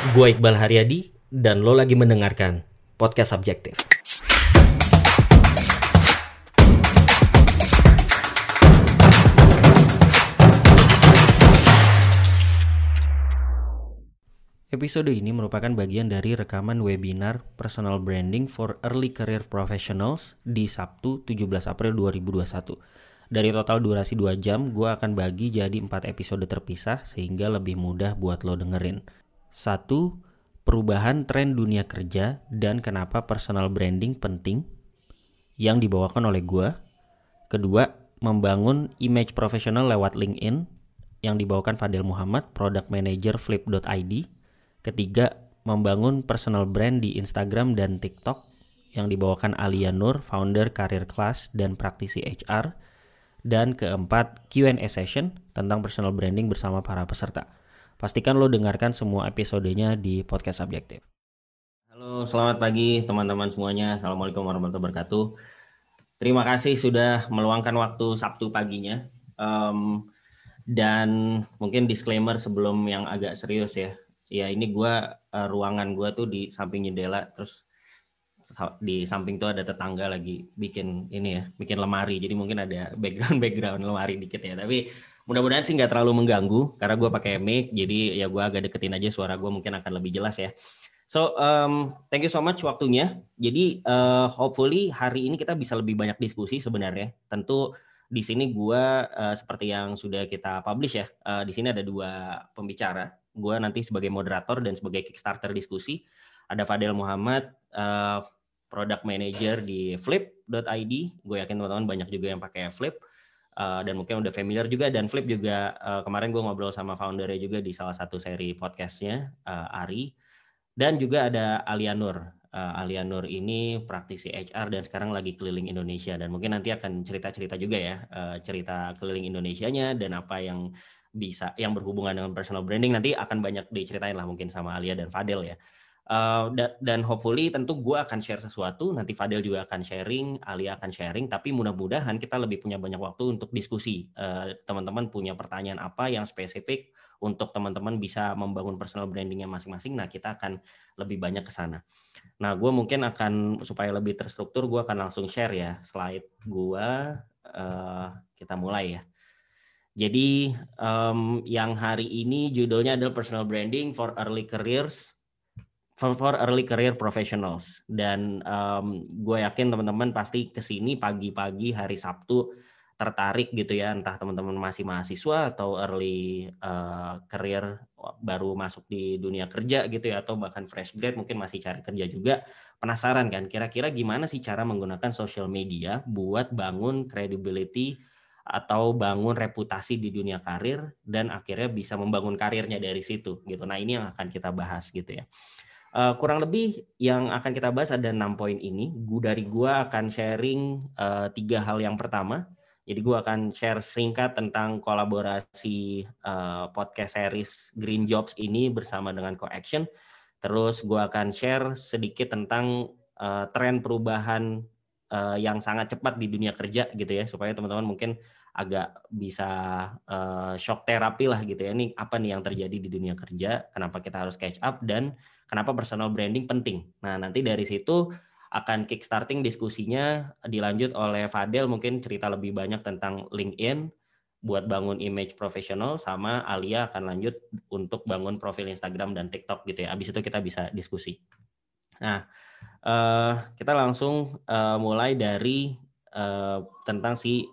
Gue Iqbal Haryadi dan lo lagi mendengarkan Podcast Subjektif. Episode ini merupakan bagian dari rekaman webinar Personal Branding for Early Career Professionals di Sabtu 17 April 2021. Dari total durasi 2 jam, gue akan bagi jadi 4 episode terpisah sehingga lebih mudah buat lo dengerin. 1. Perubahan tren dunia kerja dan kenapa personal branding penting yang dibawakan oleh gue. Kedua, membangun image profesional lewat LinkedIn yang dibawakan Fadel Muhammad, Product Manager Flip.id. Ketiga, membangun personal brand di Instagram dan TikTok yang dibawakan Alia Nur, founder Career Class dan praktisi HR. Dan keempat, Q&A session tentang personal branding bersama para peserta. Pastikan lo dengarkan semua episodenya di podcast Subjektif. Halo, selamat pagi teman-teman semuanya. Assalamualaikum warahmatullahi wabarakatuh. Terima kasih sudah meluangkan waktu Sabtu paginya. Um, dan mungkin disclaimer sebelum yang agak serius ya ya ini gue uh, ruangan gue tuh di samping jendela terus di samping tuh ada tetangga lagi bikin ini ya bikin lemari jadi mungkin ada background background lemari dikit ya tapi mudah-mudahan sih nggak terlalu mengganggu karena gue pakai mic jadi ya gue agak deketin aja suara gue mungkin akan lebih jelas ya so um, thank you so much waktunya jadi uh, hopefully hari ini kita bisa lebih banyak diskusi sebenarnya tentu di sini gue uh, seperti yang sudah kita publish ya uh, di sini ada dua pembicara gue nanti sebagai moderator dan sebagai Kickstarter diskusi. Ada Fadel Muhammad, uh, product manager di flip.id. Gue yakin teman-teman banyak juga yang pakai flip. Uh, dan mungkin udah familiar juga dan Flip juga uh, kemarin gue ngobrol sama foundernya juga di salah satu seri podcastnya uh, Ari. Dan juga ada Alianur. Uh, Alianur ini praktisi HR dan sekarang lagi keliling Indonesia. Dan mungkin nanti akan cerita-cerita juga ya uh, cerita keliling Indonesianya dan apa yang bisa yang berhubungan dengan personal branding. Nanti akan banyak diceritain lah mungkin sama Alia dan Fadel ya. Uh, dan hopefully tentu gue akan share sesuatu, nanti Fadel juga akan sharing, Alia akan sharing, tapi mudah-mudahan kita lebih punya banyak waktu untuk diskusi. teman teman-teman punya pertanyaan apa yang spesifik untuk teman-teman bisa membangun personal brandingnya masing-masing, nah kita akan lebih banyak ke sana. Nah gue mungkin akan, supaya lebih terstruktur, gue akan langsung share ya slide gue, uh, kita mulai ya. Jadi um, yang hari ini judulnya adalah personal branding for early careers for, for early career professionals. Dan um, gue yakin teman-teman pasti ke sini pagi-pagi hari Sabtu tertarik gitu ya. Entah teman-teman masih mahasiswa atau early uh, career baru masuk di dunia kerja gitu ya. Atau bahkan fresh grad mungkin masih cari kerja juga. Penasaran kan? Kira-kira gimana sih cara menggunakan social media buat bangun credibility atau bangun reputasi di dunia karir dan akhirnya bisa membangun karirnya dari situ gitu. Nah ini yang akan kita bahas gitu ya. Uh, kurang lebih yang akan kita bahas ada enam poin ini. Gu dari gua akan sharing uh, tiga hal yang pertama. Jadi gua akan share singkat tentang kolaborasi uh, podcast series Green Jobs ini bersama dengan CoAction. Terus gua akan share sedikit tentang uh, tren perubahan uh, yang sangat cepat di dunia kerja gitu ya supaya teman-teman mungkin agak bisa uh, shock terapi lah gitu ya. Ini apa nih yang terjadi di dunia kerja? Kenapa kita harus catch up? Dan kenapa personal branding penting? Nah nanti dari situ akan kickstarting diskusinya dilanjut oleh Fadel. Mungkin cerita lebih banyak tentang LinkedIn buat bangun image profesional sama Alia akan lanjut untuk bangun profil Instagram dan TikTok gitu ya. Abis itu kita bisa diskusi. Nah, uh, kita langsung uh, mulai dari tentang si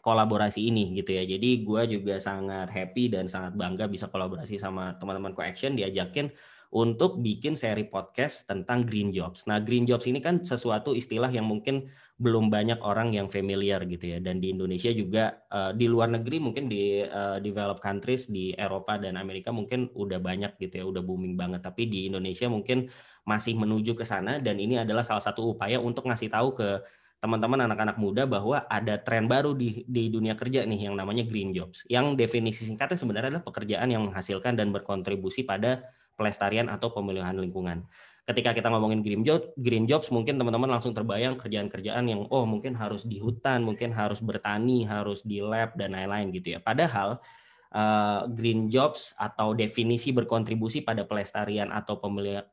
kolaborasi ini gitu ya. Jadi gue juga sangat happy dan sangat bangga bisa kolaborasi sama teman-teman Co-Action diajakin untuk bikin seri podcast tentang green jobs. Nah, green jobs ini kan sesuatu istilah yang mungkin belum banyak orang yang familiar gitu ya. Dan di Indonesia juga uh, di luar negeri mungkin di uh, developed countries di Eropa dan Amerika mungkin udah banyak gitu ya, udah booming banget. Tapi di Indonesia mungkin masih menuju ke sana dan ini adalah salah satu upaya untuk ngasih tahu ke teman-teman anak-anak muda bahwa ada tren baru di di dunia kerja nih yang namanya green jobs. Yang definisi singkatnya sebenarnya adalah pekerjaan yang menghasilkan dan berkontribusi pada pelestarian atau pemulihan lingkungan. Ketika kita ngomongin green jobs, green jobs mungkin teman-teman langsung terbayang kerjaan-kerjaan yang oh mungkin harus di hutan, mungkin harus bertani, harus di lab dan lain-lain gitu ya. Padahal uh, green jobs atau definisi berkontribusi pada pelestarian atau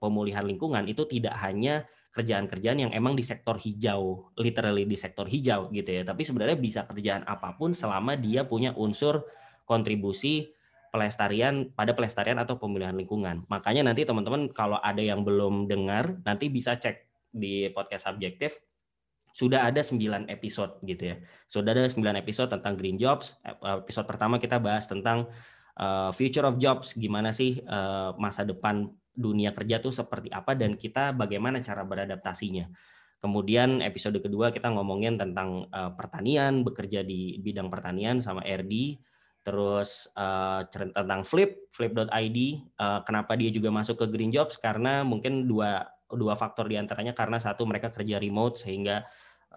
pemulihan lingkungan itu tidak hanya kerjaan-kerjaan yang emang di sektor hijau, literally di sektor hijau gitu ya. Tapi sebenarnya bisa kerjaan apa pun selama dia punya unsur kontribusi pelestarian pada pelestarian atau pemulihan lingkungan. Makanya nanti teman-teman kalau ada yang belum dengar, nanti bisa cek di podcast subjektif sudah ada 9 episode gitu ya. Sudah ada 9 episode tentang green jobs. Episode pertama kita bahas tentang uh, future of jobs, gimana sih uh, masa depan dunia kerja tuh seperti apa dan kita bagaimana cara beradaptasinya. Kemudian episode kedua kita ngomongin tentang uh, pertanian, bekerja di bidang pertanian sama RD. Terus uh, tentang Flip, flip.id, uh, kenapa dia juga masuk ke Green Jobs karena mungkin dua dua faktor di antaranya karena satu mereka kerja remote sehingga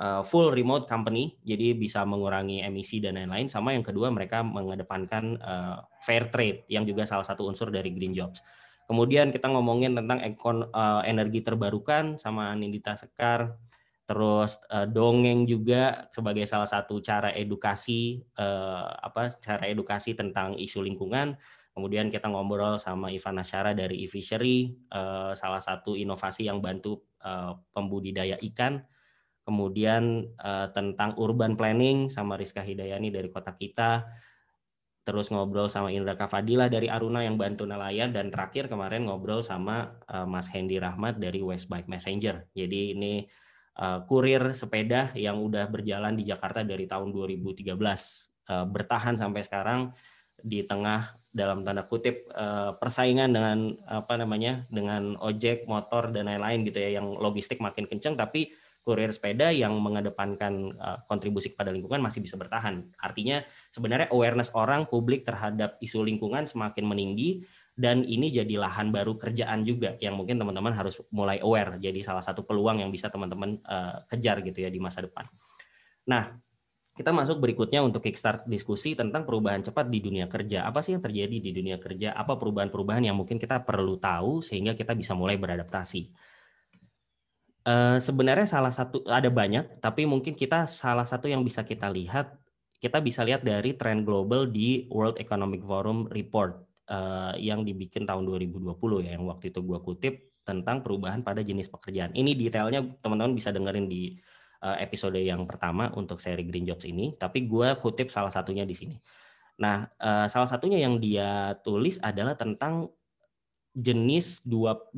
uh, full remote company, jadi bisa mengurangi emisi dan lain-lain. Sama yang kedua mereka mengedepankan uh, fair trade yang juga salah satu unsur dari green jobs. Kemudian kita ngomongin tentang ekon, uh, energi terbarukan sama Nindita Sekar, terus uh, dongeng juga sebagai salah satu cara edukasi uh, apa cara edukasi tentang isu lingkungan. Kemudian kita ngobrol sama Ivan Nasyara dari e-fishery, uh, salah satu inovasi yang bantu uh, pembudidaya ikan. Kemudian uh, tentang urban planning sama Rizka Hidayani dari kota kita, terus ngobrol sama Indra Kafadila dari Aruna yang bantu nelayan. Dan terakhir kemarin ngobrol sama uh, Mas Hendy Rahmat dari West Bike Messenger. Jadi ini uh, kurir sepeda yang udah berjalan di Jakarta dari tahun 2013 uh, bertahan sampai sekarang di tengah dalam tanda kutip uh, persaingan dengan apa namanya dengan ojek motor dan lain-lain gitu ya yang logistik makin kencang tapi kurir sepeda yang mengedepankan uh, kontribusi kepada lingkungan masih bisa bertahan. Artinya sebenarnya awareness orang publik terhadap isu lingkungan semakin meninggi dan ini jadi lahan baru kerjaan juga yang mungkin teman-teman harus mulai aware. Jadi salah satu peluang yang bisa teman-teman uh, kejar gitu ya di masa depan. Nah, kita masuk berikutnya untuk kickstart diskusi tentang perubahan cepat di dunia kerja. Apa sih yang terjadi di dunia kerja? Apa perubahan-perubahan yang mungkin kita perlu tahu sehingga kita bisa mulai beradaptasi? Uh, sebenarnya salah satu ada banyak, tapi mungkin kita salah satu yang bisa kita lihat, kita bisa lihat dari tren global di World Economic Forum report uh, yang dibikin tahun 2020 ya, yang waktu itu gua kutip tentang perubahan pada jenis pekerjaan. Ini detailnya teman-teman bisa dengerin di uh, episode yang pertama untuk seri Green Jobs ini, tapi gua kutip salah satunya di sini. Nah, salah satunya yang dia tulis adalah tentang jenis 20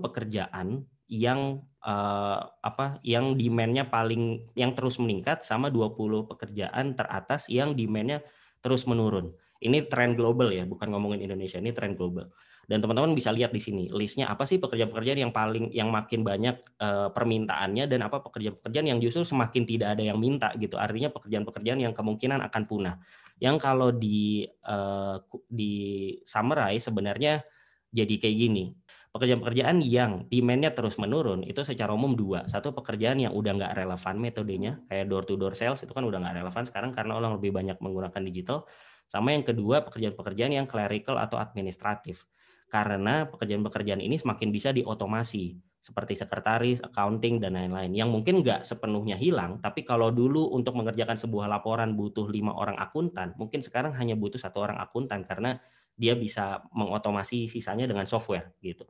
pekerjaan yang uh, apa yang demandnya paling yang terus meningkat sama 20 pekerjaan teratas yang demandnya terus menurun. Ini tren global ya, bukan ngomongin Indonesia, ini tren global. Dan teman-teman bisa lihat di sini listnya apa sih pekerjaan-pekerjaan yang paling yang makin banyak uh, permintaannya dan apa pekerjaan-pekerjaan yang justru semakin tidak ada yang minta gitu. Artinya pekerjaan-pekerjaan yang kemungkinan akan punah. Yang kalau di uh, di summarize sebenarnya jadi kayak gini pekerjaan-pekerjaan yang demand-nya terus menurun itu secara umum dua. Satu pekerjaan yang udah nggak relevan metodenya, kayak door to door sales itu kan udah nggak relevan sekarang karena orang lebih banyak menggunakan digital. Sama yang kedua pekerjaan-pekerjaan yang clerical atau administratif. Karena pekerjaan-pekerjaan ini semakin bisa diotomasi seperti sekretaris, accounting dan lain-lain yang mungkin nggak sepenuhnya hilang, tapi kalau dulu untuk mengerjakan sebuah laporan butuh lima orang akuntan, mungkin sekarang hanya butuh satu orang akuntan karena dia bisa mengotomasi sisanya dengan software gitu.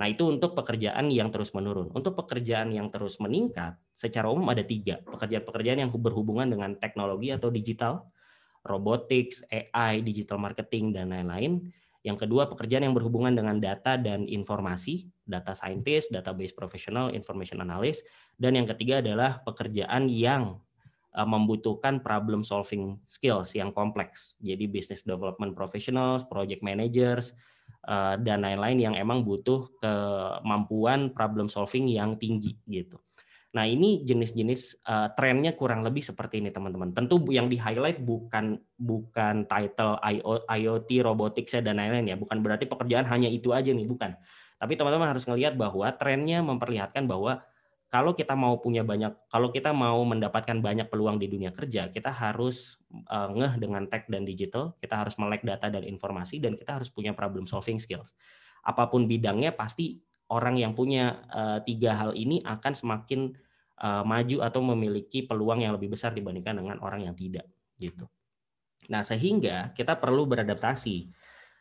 Nah itu untuk pekerjaan yang terus menurun. Untuk pekerjaan yang terus meningkat, secara umum ada tiga. Pekerjaan-pekerjaan yang berhubungan dengan teknologi atau digital, robotics, AI, digital marketing, dan lain-lain. Yang kedua, pekerjaan yang berhubungan dengan data dan informasi, data scientist, database professional, information analyst. Dan yang ketiga adalah pekerjaan yang membutuhkan problem solving skills yang kompleks. Jadi business development professionals, project managers, uh, dan lain-lain yang emang butuh kemampuan problem solving yang tinggi gitu. Nah ini jenis-jenis uh, trennya kurang lebih seperti ini teman-teman. Tentu yang di highlight bukan bukan title IoT, robotics dan lain-lain ya. Bukan berarti pekerjaan hanya itu aja nih, bukan. Tapi teman-teman harus melihat bahwa trennya memperlihatkan bahwa kalau kita mau punya banyak, kalau kita mau mendapatkan banyak peluang di dunia kerja, kita harus uh, ngeh dengan tech dan digital, kita harus melek data dan informasi, dan kita harus punya problem solving skills. Apa pun bidangnya, pasti orang yang punya uh, tiga hal ini akan semakin uh, maju atau memiliki peluang yang lebih besar dibandingkan dengan orang yang tidak, gitu. Nah, sehingga kita perlu beradaptasi.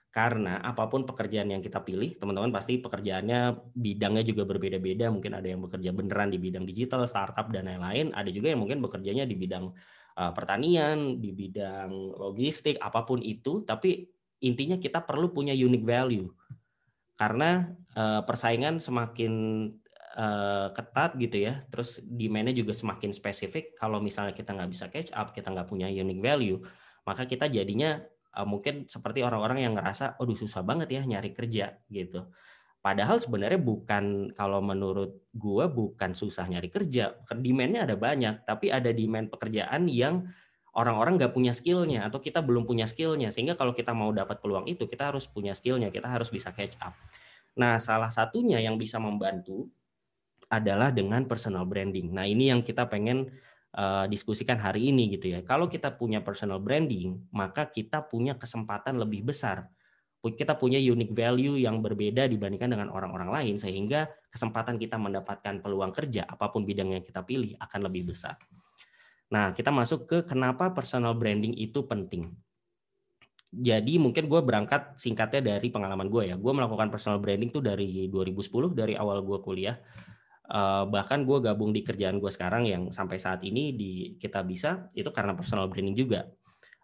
Karena apa pun pekerjaan yang kita pilih, teman-teman pasti pekerjaannya bidangnya juga berbeda-beda. Mungkin ada yang bekerja beneran di bidang digital, startup dan lain-lain. Ada juga yang mungkin bekerjanya di bidang uh, pertanian, di bidang logistik, apa pun itu. Tapi intinya kita perlu punya unique value. Karena uh, persaingan semakin uh, ketat gitu ya, terus demand-nya juga semakin spesifik. Kalau misalnya kita nggak bisa catch up, kita nggak punya unique value, maka kita jadinya uh, mungkin seperti orang-orang yang ngerasa, aduh susah banget ya nyari kerja gitu. Padahal sebenarnya bukan kalau menurut gua bukan susah nyari kerja, demand-nya ada banyak, tapi ada demand pekerjaan yang orang-orang nggak punya skillnya atau kita belum punya skillnya sehingga kalau kita mau dapat peluang itu kita harus punya skillnya kita harus bisa catch up. Nah salah satunya yang bisa membantu adalah dengan personal branding. Nah ini yang kita pengen uh, diskusikan hari ini gitu ya. Kalau kita punya personal branding, maka kita punya kesempatan lebih besar. Kita punya unique value yang berbeda dibandingkan dengan orang-orang lain sehingga kesempatan kita mendapatkan peluang kerja apa pun bidang yang kita pilih akan lebih besar. Nah, kita masuk ke kenapa personal branding itu penting. Jadi mungkin gue berangkat singkatnya dari pengalaman gue ya. Gue melakukan personal branding tuh dari 2010 dari awal gue kuliah uh, bahkan gue gabung di kerjaan gue sekarang yang sampai saat ini di kita bisa itu karena personal branding juga.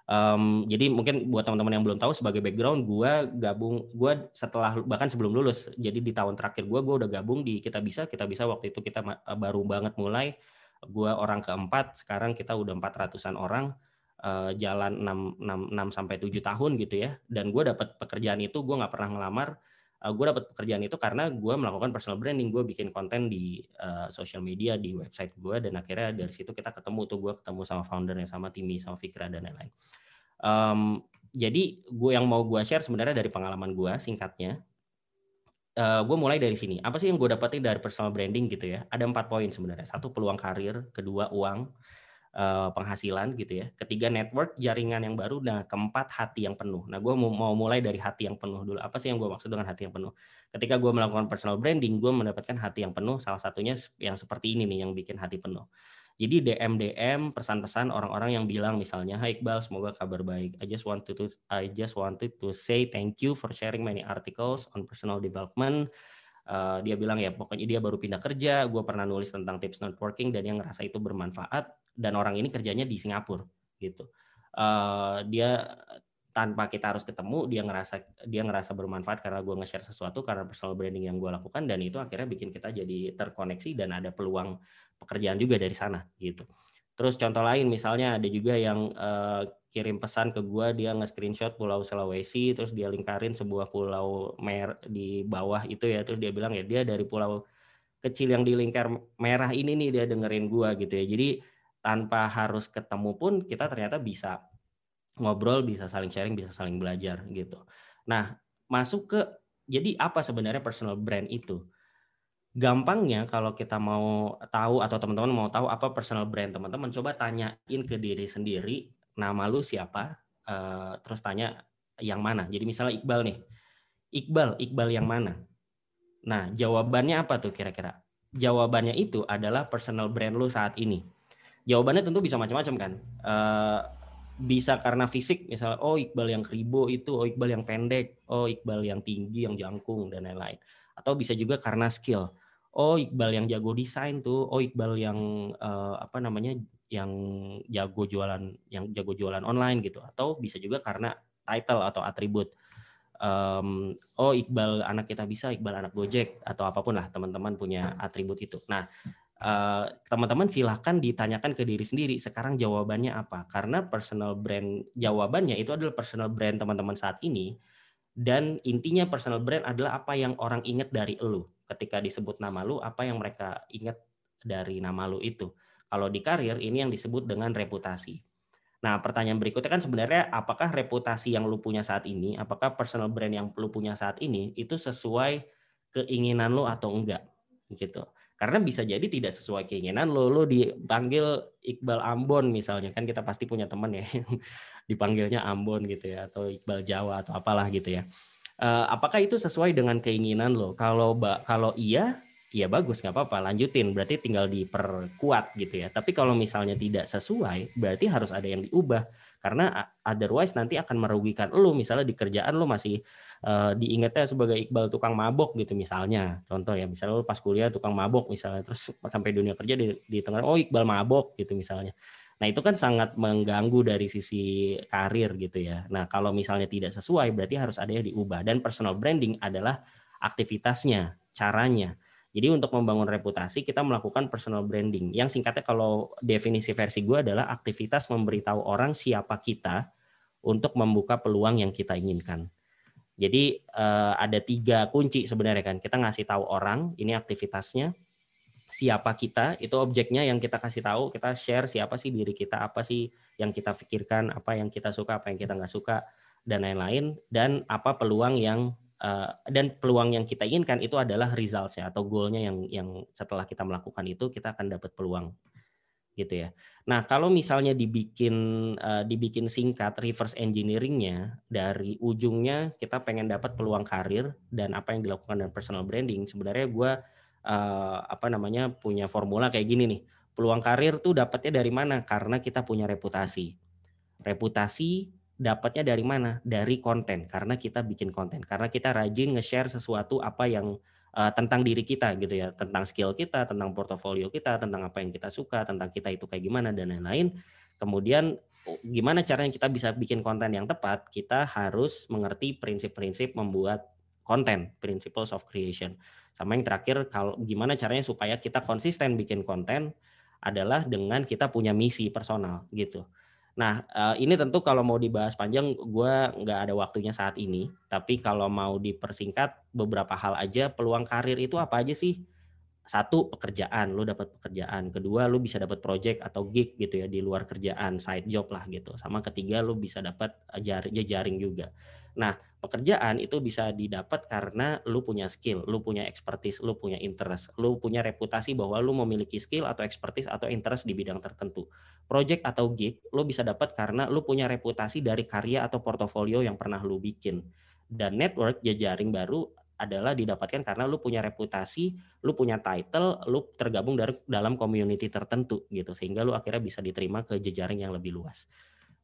Um, jadi mungkin buat teman-teman yang belum tahu sebagai background gue gabung gue setelah bahkan sebelum lulus jadi di tahun terakhir gue gue udah gabung di kita bisa. Kita bisa waktu itu kita baru banget mulai. Gue orang keempat sekarang kita udah empat ratusan orang. Uh, jalan 6, 6, 6 sampai 7 tahun gitu ya. Dan gue dapat pekerjaan itu gue nggak pernah ngelamar eh, gue dapat pekerjaan itu karena gue melakukan personal branding. Gue bikin konten di uh, social media di website gue dan akhirnya dari situ kita ketemu tuh. Gue ketemu sama foundernya sama Timi sama Fikra dan lain-lain. Um, jadi gue yang mau gue share sebenarnya dari pengalaman gue singkatnya uh, gue mulai dari sini. Apa sih yang gue dapetin dari personal branding gitu ya? Ada empat poin sebenarnya. Satu peluang karir. Kedua uang penghasilan gitu ya. Ketiga network jaringan yang baru. Nah keempat hati yang penuh. Nah gue mau, mau mulai dari hati yang penuh dulu. Apa sih yang gue maksud dengan hati yang penuh? Ketika gue melakukan personal branding, gue mendapatkan hati yang penuh. Salah satunya yang seperti ini nih yang bikin hati penuh. Jadi DM DM pesan-pesan orang-orang yang bilang misalnya, Hai Iqbal, semoga kabar baik. I just wanted to I just wanted to say thank you for sharing many articles on personal development. Uh, dia bilang ya pokoknya dia baru pindah kerja, gue pernah nulis tentang tips networking dan yang ngerasa itu bermanfaat dan orang ini kerjanya di Singapura gitu. Uh, dia tanpa kita harus ketemu dia ngerasa dia ngerasa bermanfaat karena gue nge-share sesuatu karena personal branding yang gue lakukan dan itu akhirnya bikin kita jadi terkoneksi dan ada peluang pekerjaan juga dari sana gitu. Terus contoh lain misalnya ada juga yang uh, kirim pesan ke gue dia nge-screenshot Pulau Sulawesi terus dia lingkarin sebuah pulau mer di bawah itu ya terus dia bilang ya dia dari pulau kecil yang di lingkar merah ini nih dia dengerin gue gitu ya. Jadi tanpa harus ketemu pun kita ternyata bisa ngobrol, bisa saling sharing, bisa saling belajar gitu. Nah, masuk ke jadi apa sebenarnya personal brand itu? Gampangnya kalau kita mau tahu atau teman-teman mau tahu apa personal brand teman-teman, coba tanyain ke diri sendiri, nama lu siapa, uh, terus tanya yang mana. Jadi misalnya Iqbal nih, Iqbal, Iqbal yang mana? Nah, jawabannya apa tuh kira-kira? Jawabannya itu adalah personal brand lu saat ini jawabannya tentu bisa macam-macam kan. Uh, bisa karena fisik, misalnya oh Iqbal yang kribo itu, oh Iqbal yang pendek, oh Iqbal yang tinggi, yang jangkung dan lain-lain. Atau bisa juga karena skill. Oh Iqbal yang jago desain tuh, oh Iqbal yang uh, apa namanya yang jago jualan yang jago jualan online gitu. Atau bisa juga karena title atau atribut. Um, oh Iqbal anak kita bisa, Iqbal anak Gojek atau apa pun lah teman-teman punya atribut itu. Nah, teman-teman uh, silahkan ditanyakan ke diri sendiri sekarang jawabannya apa? Karena personal brand jawabannya itu adalah personal brand teman-teman saat ini dan intinya personal brand adalah apa yang orang ingat dari lu. Ketika disebut nama lu apa yang mereka ingat dari nama lu itu. Kalau di karir ini yang disebut dengan reputasi. Nah pertanyaan berikutnya kan sebenarnya apakah reputasi yang lu punya saat ini apakah personal brand yang lu punya saat ini itu sesuai keinginan lu atau enggak? Gitu karena bisa jadi tidak sesuai keinginan lo lo dipanggil Iqbal Ambon misalnya. Kan kita pasti punya teman ya yang dipanggilnya Ambon gitu ya atau Iqbal Jawa atau apalah gitu ya. Uh, apakah itu sesuai dengan keinginan lo? Kalau kalau iya ya bagus nggak apa-apa lanjutin. Berarti tinggal diperkuat gitu ya. Tapi kalau misalnya tidak sesuai berarti harus ada yang diubah. Karena otherwise nanti akan merugikan lo. Misalnya di kerjaan lo masih uh, diingatnya sebagai Iqbal tukang mabok gitu misalnya contoh ya misalnya lo pas kuliah tukang mabok misalnya terus sampai dunia kerja di, di tengah oh Iqbal mabok gitu misalnya Nah, itu kan sangat mengganggu dari sisi karir gitu ya. Nah, kalau misalnya tidak sesuai berarti harus ada yang diubah dan personal branding adalah aktivitasnya, caranya. Jadi untuk membangun reputasi kita melakukan personal branding. Yang singkatnya kalau definisi versi gue adalah aktivitas memberitahu orang siapa kita untuk membuka peluang yang kita inginkan. Jadi eh, ada tiga kunci sebenarnya kan. Kita ngasih tahu orang ini aktivitasnya, siapa kita itu objeknya yang kita kasih tahu kita share siapa sih diri kita apa sih yang kita pikirkan apa yang kita suka apa yang kita nggak suka dan lain-lain dan apa peluang yang uh, dan peluang yang kita inginkan itu adalah results ya atau goalnya yang yang setelah kita melakukan itu kita akan dapat peluang gitu ya. Nah kalau misalnya dibikin uh, dibikin singkat reverse engineeringnya dari ujungnya kita pengen dapat peluang karir dan apa yang dilakukan dan personal branding sebenarnya gue uh, apa namanya punya formula kayak gini nih. Peluang karir tuh dapatnya dari mana? Karena kita punya reputasi. Reputasi dapatnya dari mana? Dari konten. Karena kita bikin konten. Karena kita rajin nge-share sesuatu apa yang uh, tentang diri kita gitu ya, tentang skill kita, tentang portofolio kita, tentang apa yang kita suka, tentang kita itu kayak gimana dan lain-lain. Kemudian gimana caranya kita bisa bikin konten yang tepat? Kita harus mengerti prinsip-prinsip membuat konten, principles of creation. Sama yang terakhir, kalau gimana caranya supaya kita konsisten bikin konten adalah dengan kita punya misi personal gitu. Nah, eh, ini tentu kalau mau dibahas panjang, gue nggak ada waktunya saat ini. Tapi kalau mau dipersingkat, beberapa hal aja, peluang karir itu apa aja sih? Satu, pekerjaan, lu dapat pekerjaan. Kedua, lu bisa dapat project atau gig gitu ya di luar kerjaan, side job lah gitu. Sama ketiga, lu bisa dapat jaring juga. Nah, pekerjaan itu bisa didapat karena lu punya skill, lu punya expertise, lu punya interest, lu punya reputasi bahwa lu memiliki skill atau expertise atau interest di bidang tertentu. Project atau gig lu bisa dapat karena lu punya reputasi dari karya atau portofolio yang pernah lu bikin. Dan network jejaring baru adalah didapatkan karena lu punya reputasi, lu punya title, lu tergabung dari dalam community tertentu gitu sehingga lu akhirnya bisa diterima ke jejaring yang lebih luas.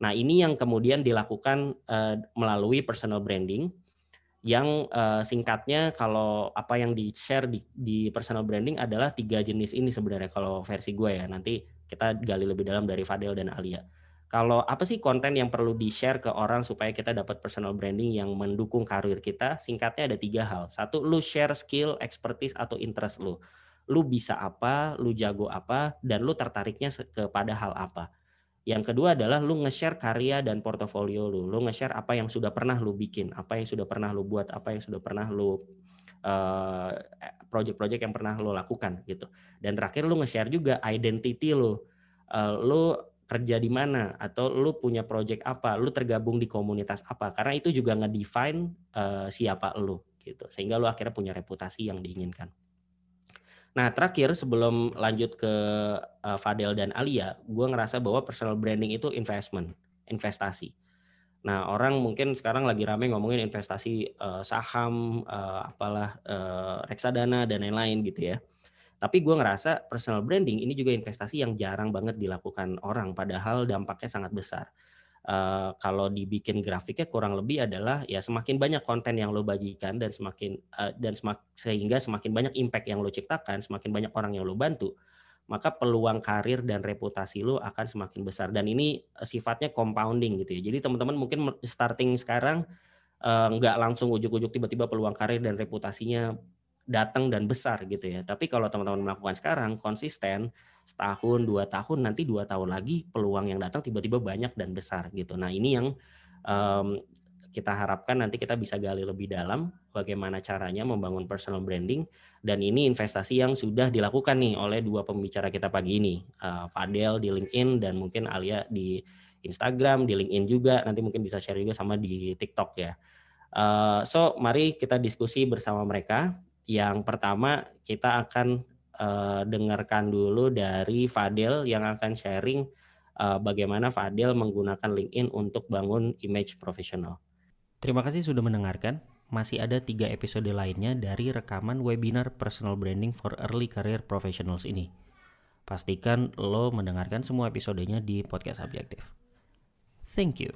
Nah, ini yang kemudian dilakukan uh, melalui personal branding yang uh, singkatnya kalau apa yang di share di, di personal branding adalah tiga jenis ini sebenarnya kalau versi gue ya nanti kita gali lebih dalam dari Fadel dan Alia. Kalau apa sih konten yang perlu di share ke orang supaya kita dapat personal branding yang mendukung karir kita? Singkatnya ada tiga hal. Satu, lu share skill, expertise atau interest lu. Lu bisa apa, lu jago apa, dan lu tertariknya kepada hal apa. Yang kedua adalah lu nge-share karya dan portofolio lu. Lu nge-share apa yang sudah pernah lu bikin, apa yang sudah pernah lu buat, apa yang sudah pernah lu uh, project-project yang pernah lu lakukan gitu. Dan terakhir lu nge-share juga identity lu. Uh, lu kerja di mana atau lu punya project apa, lu tergabung di komunitas apa. Karena itu juga nge-define uh, siapa lu gitu. Sehingga lu akhirnya punya reputasi yang diinginkan. Nah terakhir sebelum lanjut ke uh, Fadel dan Alia, gue ngerasa bahwa personal branding itu investment, investasi. Nah orang mungkin sekarang lagi rame ngomongin investasi uh, saham, uh, apalah uh, reksadana dan lain-lain gitu ya. Tapi gue ngerasa personal branding ini juga investasi yang jarang banget dilakukan orang, padahal dampaknya sangat besar uh, kalau dibikin grafiknya kurang lebih adalah ya semakin banyak konten yang lo bagikan dan semakin uh, dan semak, sehingga semakin banyak impact yang lo ciptakan, semakin banyak orang yang lo bantu, maka peluang karir dan reputasi lo akan semakin besar dan ini uh, sifatnya compounding gitu ya. Jadi teman-teman mungkin starting sekarang uh, langsung ujuk-ujuk tiba-tiba peluang karir dan reputasinya datang dan besar gitu ya. Tapi kalau teman-teman melakukan sekarang konsisten setahun dua tahun nanti dua tahun lagi peluang yang datang tiba-tiba banyak dan besar gitu. Nah ini yang um, kita harapkan nanti kita bisa gali lebih dalam bagaimana caranya membangun personal branding. Dan ini investasi yang sudah dilakukan nih oleh dua pembicara kita pagi ini. Uh, Fadel di LinkedIn dan mungkin Alia di Instagram di LinkedIn juga. Nanti mungkin bisa share juga sama di TikTok ya. Uh, so mari kita diskusi bersama mereka yang pertama kita akan uh, dengarkan dulu dari Fadil yang akan sharing uh, bagaimana Fadil menggunakan LinkedIn untuk bangun image profesional. Terima kasih sudah mendengarkan. Masih ada tiga episode lainnya dari rekaman webinar Personal Branding for Early Career Professionals ini. Pastikan lo mendengarkan semua episodenya di podcast Objektif. Thank you.